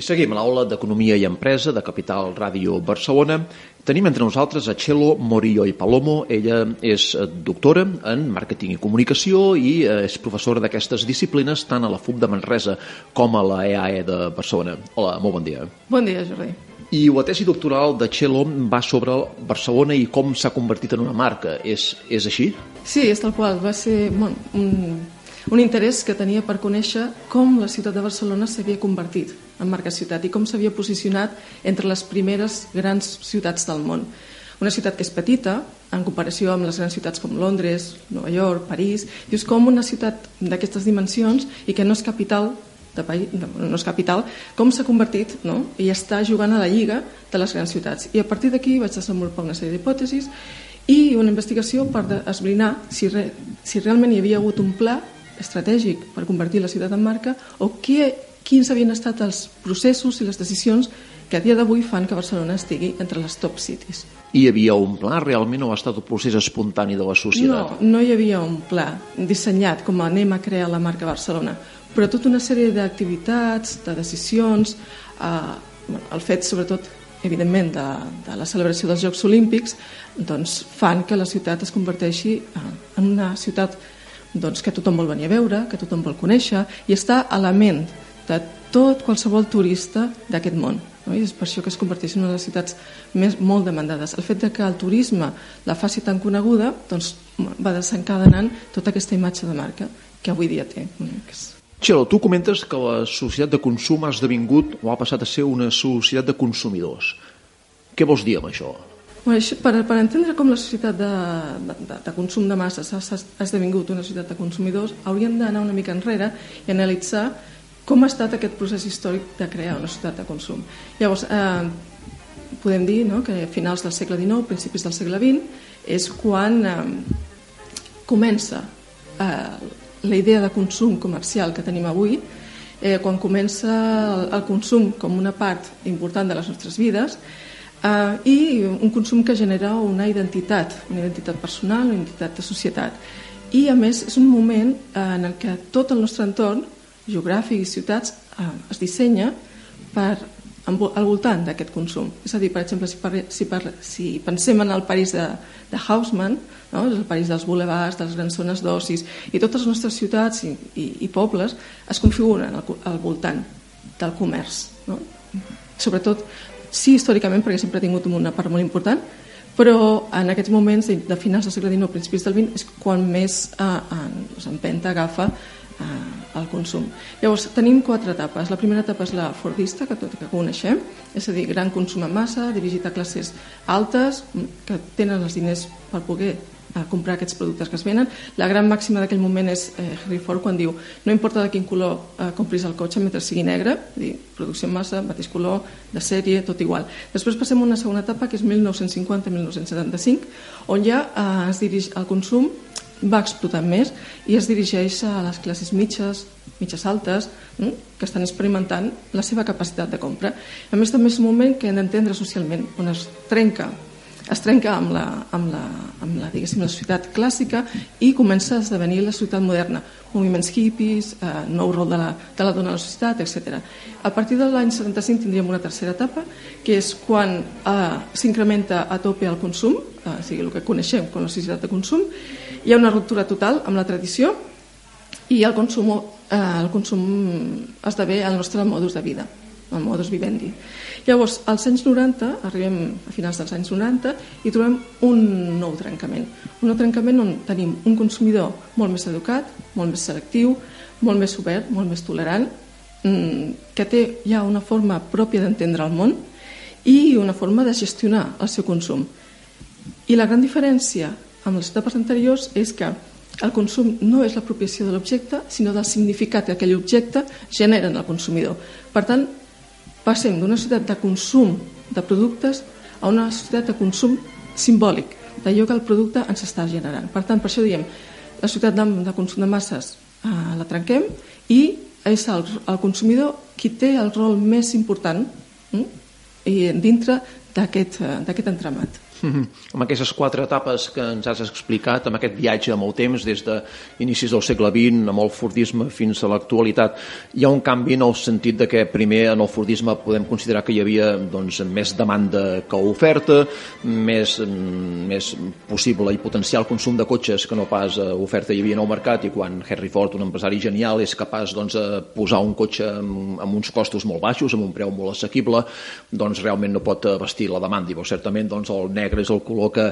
I seguim a l'aula d'Economia i Empresa de Capital Ràdio Barcelona. Tenim entre nosaltres a Txelo Morillo i Palomo. Ella és doctora en Màrqueting i Comunicació i eh, és professora d'aquestes disciplines tant a la FUB de Manresa com a la EAE de Barcelona. Hola, molt bon dia. Bon dia, Jordi. I la tesi doctoral de Txelo va sobre Barcelona i com s'ha convertit en una marca. És, és així? Sí, és tal qual. Va ser bueno, un un interès que tenia per conèixer com la ciutat de Barcelona s'havia convertit en marca ciutat i com s'havia posicionat entre les primeres grans ciutats del món. Una ciutat que és petita, en comparació amb les grans ciutats com Londres, Nova York, París, i és com una ciutat d'aquestes dimensions i que no és capital de país, no és capital, com s'ha convertit no? i està jugant a la lliga de les grans ciutats. I a partir d'aquí vaig desenvolupar una sèrie d'hipòtesis i una investigació per esbrinar si, re, si realment hi havia hagut un pla estratègic per convertir la ciutat en marca o què, quins havien estat els processos i les decisions que a dia d'avui fan que Barcelona estigui entre les top cities. Hi havia un pla realment o ha estat un procés espontani de la societat? No, no hi havia un pla dissenyat com anem a crear la marca Barcelona, però tota una sèrie d'activitats, de decisions, eh, el fet sobretot evidentment de, de la celebració dels Jocs Olímpics doncs fan que la ciutat es converteixi eh, en una ciutat doncs, que tothom vol venir a veure, que tothom vol conèixer i està a la ment de tot qualsevol turista d'aquest món. No? I és per això que es converteix en una de les ciutats més, molt demandades. El fet de que el turisme la faci tan coneguda doncs, va desencadenant tota aquesta imatge de marca que avui dia té. Txelo, tu comentes que la societat de consum ha esdevingut o ha passat a ser una societat de consumidors. Què vols dir amb això? Per, per entendre com la societat de, de, de consum de masses ha, ha esdevingut una societat de consumidors, hauríem d'anar una mica enrere i analitzar com ha estat aquest procés històric de crear una societat de consum. Llavors, eh, podem dir no, que a finals del segle XIX, principis del segle XX, és quan eh, comença eh, la idea de consum comercial que tenim avui, eh, quan comença el, el consum com una part important de les nostres vides, Uh, i un consum que genera una identitat, una identitat personal, una identitat de societat. I a més és un moment uh, en el que tot el nostre entorn geogràfic i ciutats uh, es dissenya per al voltant d'aquest consum. És a dir, per exemple, si, per, si, per, si pensem en el París de, de Haussmann, no? el París dels boulevards, de les grans zones d'ocis, i totes les nostres ciutats i, i, i pobles es configuren al, al voltant del comerç. No? Sobretot sí històricament perquè sempre ha tingut una part molt important però en aquests moments de, finals del segle XIX, principis del XX és quan més eh, en, doncs, agafa eh, el consum. Llavors tenim quatre etapes. La primera etapa és la fordista, que tot que coneixem, és a dir, gran consum en massa, dirigit a classes altes, que tenen els diners per poder a comprar aquests productes que es venen. La gran màxima d'aquell moment és eh, Henry Ford quan diu no importa de quin color eh, compris el cotxe mentre sigui negre, dir, producció en massa, mateix color, de sèrie, tot igual. Després passem a una segona etapa que és 1950-1975 on ja eh, es dirige, el consum va explotant més i es dirigeix a les classes mitges, mitges altes, hm, que estan experimentant la seva capacitat de compra. A més, també és un moment que hem d'entendre socialment, on es trenca es trenca amb la, amb la, amb la, diguéssim, la societat clàssica i comença a esdevenir la societat moderna, moviments hippies, eh, nou rol de la, de la dona a la societat, etc. A partir de l'any 75 tindríem una tercera etapa, que és quan eh, s'incrementa a tope el consum, eh, o sigui, el que coneixem com la societat de consum, hi ha una ruptura total amb la tradició i el consum, eh, el consum esdevé el nostre modus de vida, el modus vivendi. Llavors, als anys 90, arribem a finals dels anys 90, i trobem un nou trencament. Un nou trencament on tenim un consumidor molt més educat, molt més selectiu, molt més obert, molt més tolerant, mm, que té ja una forma pròpia d'entendre el món i una forma de gestionar el seu consum. I la gran diferència amb les etapes anteriors és que el consum no és l'apropiació de l'objecte, sinó del significat que aquell objecte genera en el consumidor. Per tant, passem d'una societat de consum de productes a una societat de consum simbòlic, d'allò que el producte ens està generant. Per tant, per això diem, la societat de, de consum de masses eh, la trenquem i és el, el consumidor qui té el rol més important hm? i dintre d'aquest eh, entramat. Amb aquestes quatre etapes que ens has explicat, amb aquest viatge amb el temps, des de inicis del segle XX, amb el Fordisme fins a l'actualitat, hi ha un canvi en el sentit de que primer en el Fordisme podem considerar que hi havia doncs, més demanda que oferta, més, més possible i potencial consum de cotxes que no pas oferta hi havia en el mercat i quan Henry Ford, un empresari genial, és capaç doncs, de posar un cotxe amb, amb uns costos molt baixos, amb un preu molt assequible, doncs realment no pot vestir la demanda. I certament doncs, el negre negre és el color que,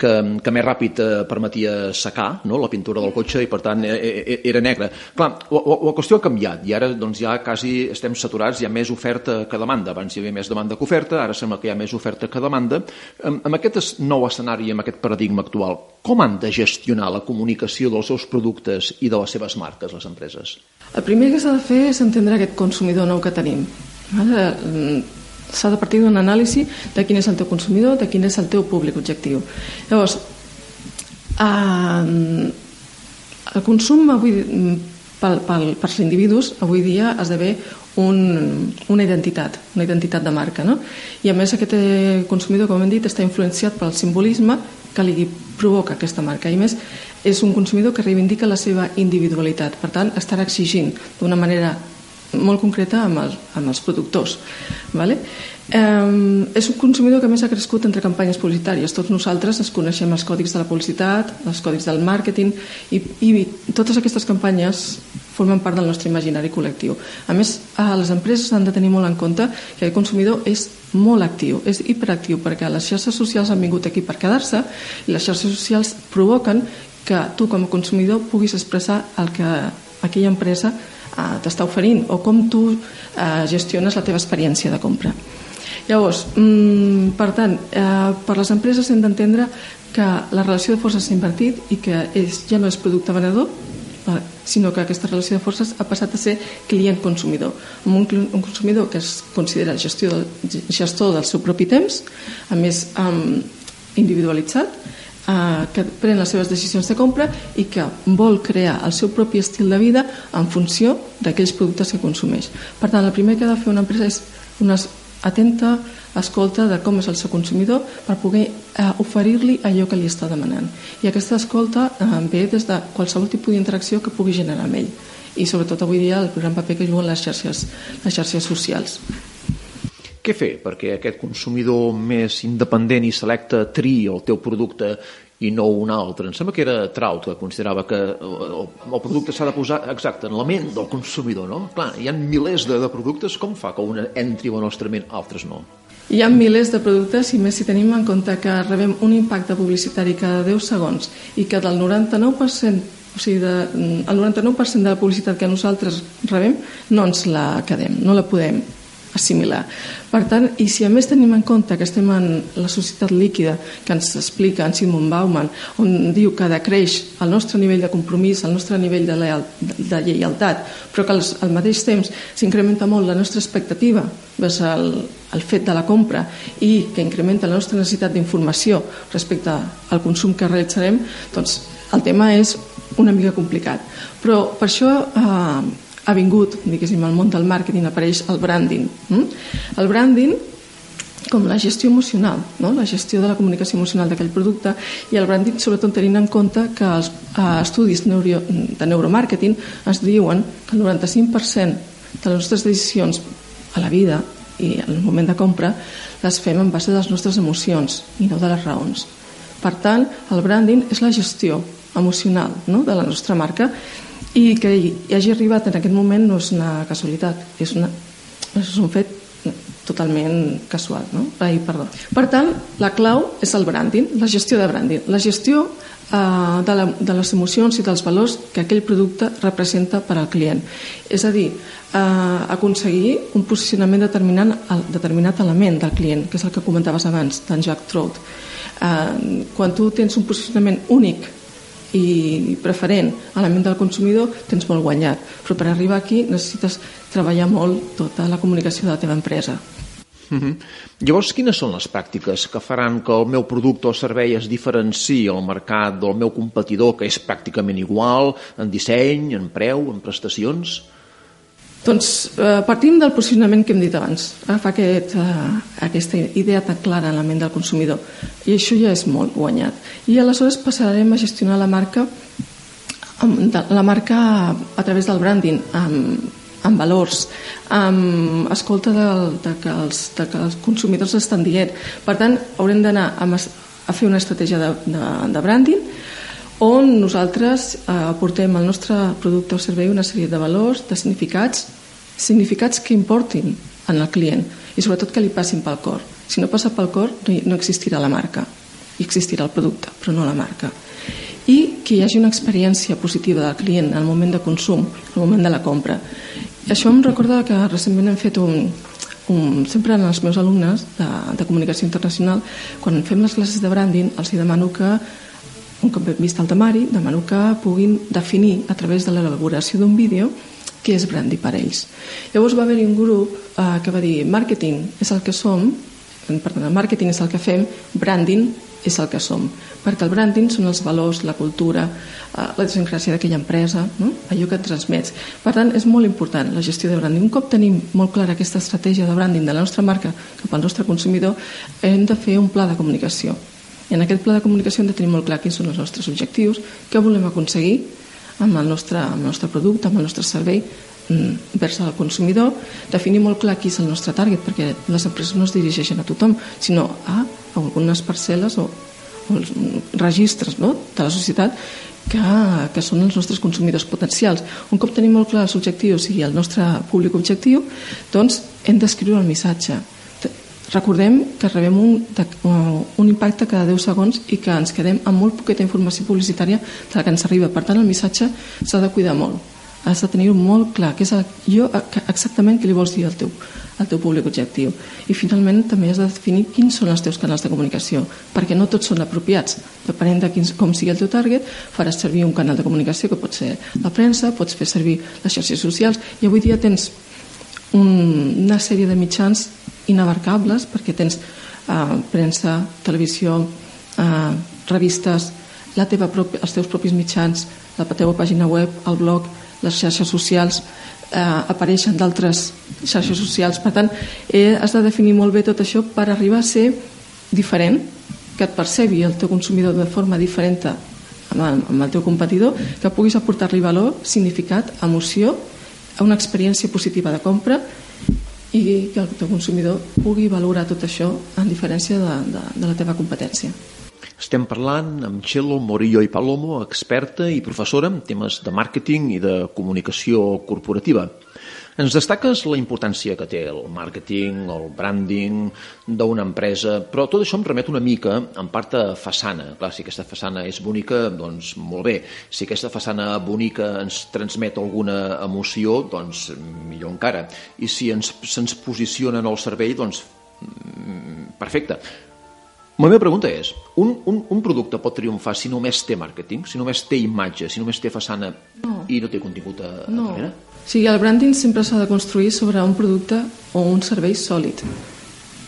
que, que més ràpid eh, permetia secar no? la pintura del cotxe i per tant eh, eh, era negre. Clar, la, la qüestió ha canviat i ara doncs, ja quasi estem saturats, hi ha més oferta que demanda. Abans hi havia més demanda que oferta, ara sembla que hi ha més oferta que demanda. Amb, amb aquest nou escenari, amb aquest paradigma actual, com han de gestionar la comunicació dels seus productes i de les seves marques, les empreses? El primer que s'ha de fer és entendre aquest consumidor nou que tenim s'ha de partir d'una anàlisi de quin és el teu consumidor, de quin és el teu públic objectiu. Llavors, eh, el consum avui, pel, pel, pels individus avui dia esdevé un, una identitat, una identitat de marca. No? I a més aquest eh, consumidor, com hem dit, està influenciat pel simbolisme que li provoca aquesta marca. I més, és un consumidor que reivindica la seva individualitat. Per tant, estarà exigint d'una manera molt concreta amb, el, amb els productors. Vale? Eh, és un consumidor que més ha crescut entre campanyes publicitàries. Tots nosaltres es coneixem els còdics de la publicitat, els còdics del màrqueting i, i totes aquestes campanyes formen part del nostre imaginari col·lectiu. A més, les empreses han de tenir molt en compte que el consumidor és molt actiu, és hiperactiu, perquè les xarxes socials han vingut aquí per quedar-se i les xarxes socials provoquen que tu com a consumidor puguis expressar el que aquella empresa eh, t'està oferint o com tu eh, gestiones la teva experiència de compra. Llavors, mm, per tant, eh, per les empreses hem d'entendre que la relació de forces s'ha invertit i que és, ja no és producte venedor, eh, sinó que aquesta relació de forces ha passat a ser client-consumidor. Amb un, un consumidor que es considera gestor, gestor del seu propi temps, a més um, individualitzat, eh, que pren les seves decisions de compra i que vol crear el seu propi estil de vida en funció d'aquells productes que consumeix. Per tant, el primer que ha de fer una empresa és una atenta escolta de com és el seu consumidor per poder eh, oferir-li allò que li està demanant. I aquesta escolta eh, ve des de qualsevol tipus d'interacció que pugui generar amb ell i sobretot avui dia el gran paper que juguen les xarxes, les xarxes socials. Què fer perquè aquest consumidor més independent i selecte tri el teu producte i no un altre. Em sembla que era Traut que considerava que el, el producte s'ha de posar exacte en la ment del consumidor, no? Clar, hi ha milers de, de productes, com fa que un entri a la nostra ment, altres no? Hi ha milers de productes i més si tenim en compte que rebem un impacte publicitari cada 10 segons i que del 99% o sigui, de, el 99% de la publicitat que nosaltres rebem no ens la quedem, no la podem assimilar. Per tant, i si a més tenim en compte que estem en la societat líquida que ens explica en Simon Bauman, on diu que decreix el nostre nivell de compromís, el nostre nivell de, leal, de lleialtat, però que al mateix temps s'incrementa molt la nostra expectativa vers el, el fet de la compra i que incrementa la nostra necessitat d'informació respecte al consum que realitzarem, doncs el tema és una mica complicat. Però per això eh, ha vingut, diguéssim, al món del màrqueting apareix el branding. Hm? El branding com la gestió emocional, no? la gestió de la comunicació emocional d'aquell producte i el branding sobretot tenint en compte que els eh, estudis de neuromàrqueting ens diuen que el 95% de les nostres decisions a la vida i en el moment de compra les fem en base de les nostres emocions i no de les raons. Per tant, el branding és la gestió emocional no? de la nostra marca i que hi hagi arribat en aquest moment no és una casualitat, és, una, és un fet totalment casual. No? Ai, perdó. Per tant, la clau és el branding, la gestió de branding, la gestió eh, de, la, de les emocions i dels valors que aquell producte representa per al client. És a dir, eh, aconseguir un posicionament determinant, determinat element del client, que és el que comentaves abans, d'en Jack Trout. Eh, quan tu tens un posicionament únic i preferent a la ment del consumidor tens molt guanyat però per arribar aquí necessites treballar molt tota la comunicació de la teva empresa mhm. -huh. Llavors, quines són les pràctiques que faran que el meu producte o servei es diferenciï al mercat del meu competidor, que és pràcticament igual en disseny, en preu, en prestacions? Doncs eh, partim del posicionament que hem dit abans, agafar aquest, eh, aquesta idea tan clara en la ment del consumidor i això ja és molt guanyat. I aleshores passarem a gestionar la marca la marca a través del branding amb, amb valors, amb escolta de, de, que els, de que els consumidors estan dient. Per tant, haurem d'anar a, a fer una estratègia de, de, de branding on nosaltres eh, aportem al nostre producte o servei una sèrie de valors, de significats, significats que importin en el client i sobretot que li passin pel cor. Si no passa pel cor, no existirà la marca. I existirà el producte, però no la marca. I que hi hagi una experiència positiva del client en el moment de consum, el moment de la compra. I això em recorda que recentment hem fet un, un, sempre en els meus alumnes de, de comunicació internacional, quan fem les classes de branding, els demano que un cop vist el temari, demano que puguin definir a través de l'elaboració d'un vídeo què és brandy per ells. Llavors va haver-hi un grup eh, que va dir màrqueting és el que som, per tant, el màrqueting és el que fem, branding és el que som, perquè el branding són els valors, la cultura, eh, la idiosincràsia d'aquella empresa, no? allò que et transmets. Per tant, és molt important la gestió de branding. Un cop tenim molt clara aquesta estratègia de branding de la nostra marca cap al nostre consumidor, hem de fer un pla de comunicació i en aquest pla de comunicació hem de tenir molt clar quins són els nostres objectius, què volem aconseguir amb el nostre, amb el nostre producte, amb el nostre servei mm, vers al consumidor, definir molt clar qui és el nostre target, perquè les empreses no es dirigeixen a tothom, sinó a algunes parcel·les o, o els registres no? de la societat que, que són els nostres consumidors potencials. Un cop tenim molt clar els objectius i el nostre públic objectiu, doncs hem d'escriure el missatge Recordem que rebem un, un impacte cada 10 segons i que ens quedem amb molt poqueta informació publicitària de la que ens arriba. Per tant, el missatge s'ha de cuidar molt. Has de tenir-ho molt clar, que és jo, exactament què li vols dir al teu, al teu públic objectiu. I finalment també has de definir quins són els teus canals de comunicació, perquè no tots són apropiats. Depenent de quins, com sigui el teu target, faràs servir un canal de comunicació que pot ser la premsa, pots fer servir les xarxes socials, i avui dia tens un, una sèrie de mitjans inabarcables perquè tens eh, premsa, televisió, eh, revistes, la teva propi, els teus propis mitjans, la teva pàgina web, el blog, les xarxes socials, eh, apareixen d'altres xarxes socials. Per tant, eh, has de definir molt bé tot això per arribar a ser diferent, que et percebi el teu consumidor de forma diferent amb el, amb el teu competidor, que puguis aportar-li valor, significat, emoció, una experiència positiva de compra i que el teu consumidor pugui valorar tot això en diferència de, de, de la teva competència. Estem parlant amb Txelo Morillo i Palomo, experta i professora en temes de màrqueting i de comunicació corporativa. Ens destaques la importància que té el màrqueting, el branding d'una empresa, però tot això em remet una mica en part a façana. Clar, si aquesta façana és bonica, doncs molt bé. Si aquesta façana bonica ens transmet alguna emoció, doncs millor encara. I si ens, se'ns posiciona en el servei, doncs mm, perfecte. La meva pregunta és, un, un, un producte pot triomfar si només té màrqueting, si només té imatge, si només té façana no. i no té contingut a, no. a darrere? O sigui, el branding sempre s'ha de construir sobre un producte o un servei sòlid.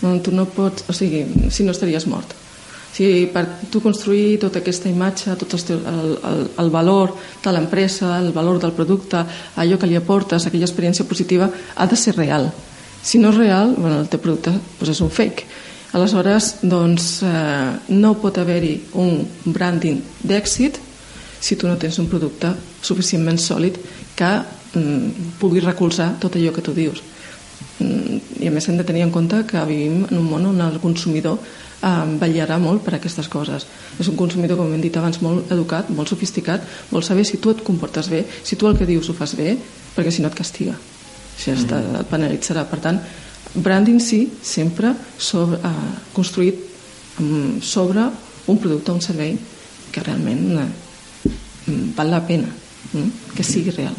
No, tu no pots, o sigui, si no estaries mort. O sigui, per tu construir tota aquesta imatge, tot el, el, el, valor de l'empresa, el valor del producte, allò que li aportes, aquella experiència positiva, ha de ser real. Si no és real, bueno, el teu producte doncs és un fake. Aleshores, doncs, eh, no pot haver-hi un branding d'èxit si tu no tens un producte suficientment sòlid que mm, pugui recolzar tot allò que tu dius. Mm, I a més hem de tenir en compte que vivim en un món on el consumidor eh, vetllarà molt per aquestes coses. És un consumidor, com hem dit abans, molt educat, molt sofisticat, vol saber si tu et comportes bé, si tu el que dius ho fas bé, perquè si no et castiga, si mm -hmm. et penalitzarà. Per tant, branding sí, sempre sobre, eh, construït um, sobre un producte o un servei que realment eh, val la pena eh, que sigui real.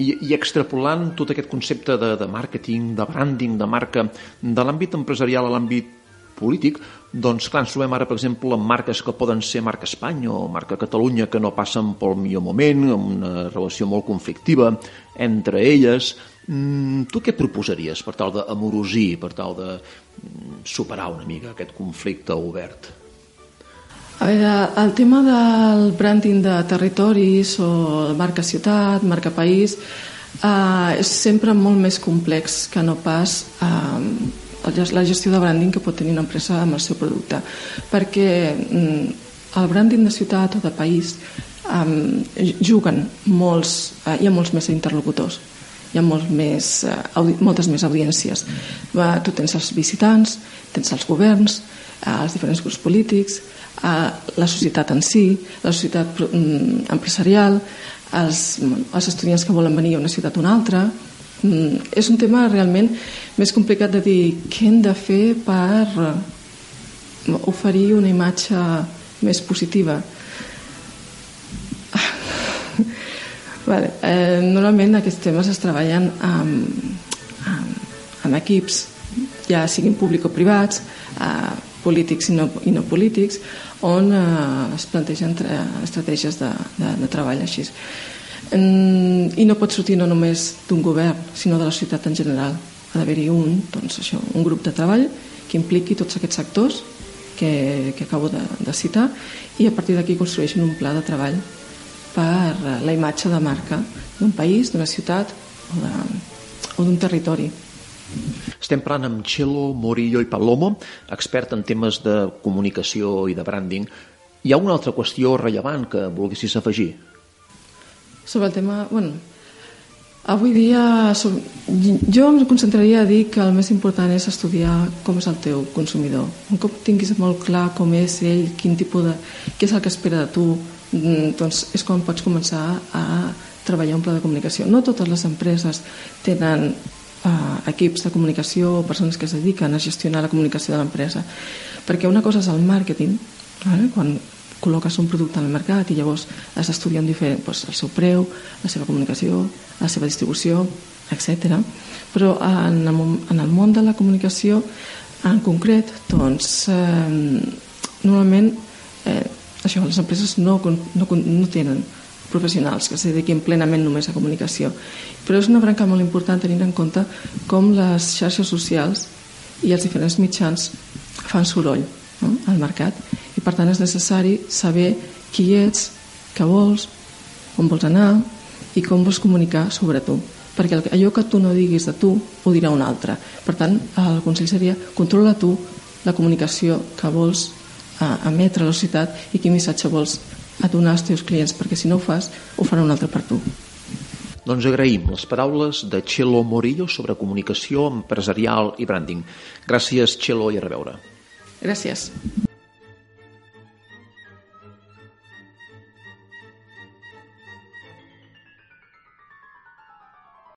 I, i extrapolant tot aquest concepte de, de màrqueting, de branding, de marca, de l'àmbit empresarial a l'àmbit polític, doncs clar, ens trobem ara, per exemple, amb marques que poden ser marca Espanya o marca Catalunya que no passen pel millor moment, amb una relació molt conflictiva entre elles. Mm, tu què proposaries per tal d'amorosir, per tal de mm, superar una mica aquest conflicte obert? A veure, el tema del branding de territoris o marca ciutat, marca país, uh, és sempre molt més complex que no pas uh, la gestió de branding que pot tenir una empresa amb el seu producte. Perquè um, el branding de ciutat o de país um, juguen molts, uh, hi ha molts més interlocutors hi ha molt més, uh, moltes més audiències. Uh, tu tens els visitants tens els governs els diferents grups polítics la societat en si la societat um, empresarial els, els estudiants que volen venir a una ciutat o una altra mm, és un tema realment més complicat de dir què hem de fer per oferir una imatge més positiva vale. eh, normalment aquests temes es treballen amb, amb, amb equips ja siguin públics o privats eh, polítics i no, i no polítics on eh, es plantegen estratègies de, de, de treball així. I no pot sortir no només d'un govern, sinó de la societat en general. Ha d'haver-hi un, doncs això, un grup de treball que impliqui tots aquests sectors que, que acabo de, de citar i a partir d'aquí construeixen un pla de treball per la imatge de marca d'un país, d'una ciutat o d'un territori. Estem parlant amb Chelo Morillo i Palomo, expert en temes de comunicació i de branding. Hi ha una altra qüestió rellevant que volguessis afegir? Sobre el tema... Bueno, avui dia jo em concentraria a dir que el més important és estudiar com és el teu consumidor. Un cop tinguis molt clar com és ell, quin tipus de... què és el que espera de tu, mm, doncs és quan pots començar a treballar un pla de comunicació. No totes les empreses tenen equips de comunicació o persones que es dediquen a gestionar la comunicació de l'empresa. Perquè una cosa és el màrqueting, vale? quan col·loques un producte al mercat i llavors has d'estudiar diferent doncs, el seu preu, la seva comunicació, la seva distribució, etc. Però en el, en el món de la comunicació en concret, doncs, eh, normalment eh, això, les empreses no, no, no tenen professionals que es dediquin plenament només a comunicació. Però és una branca molt important tenint en compte com les xarxes socials i els diferents mitjans fan soroll no? al mercat i per tant és necessari saber qui ets, què vols, on vols anar i com vols comunicar sobre tu perquè allò que tu no diguis de tu ho dirà un altre. Per tant, el consell seria controla tu la comunicació que vols emetre a la societat i quin missatge vols a donar als teus clients, perquè si no ho fas, ho farà un altre per tu. Doncs agraïm les paraules de Chelo Morillo sobre comunicació empresarial i branding. Gràcies, Chelo, i a reveure. Gràcies.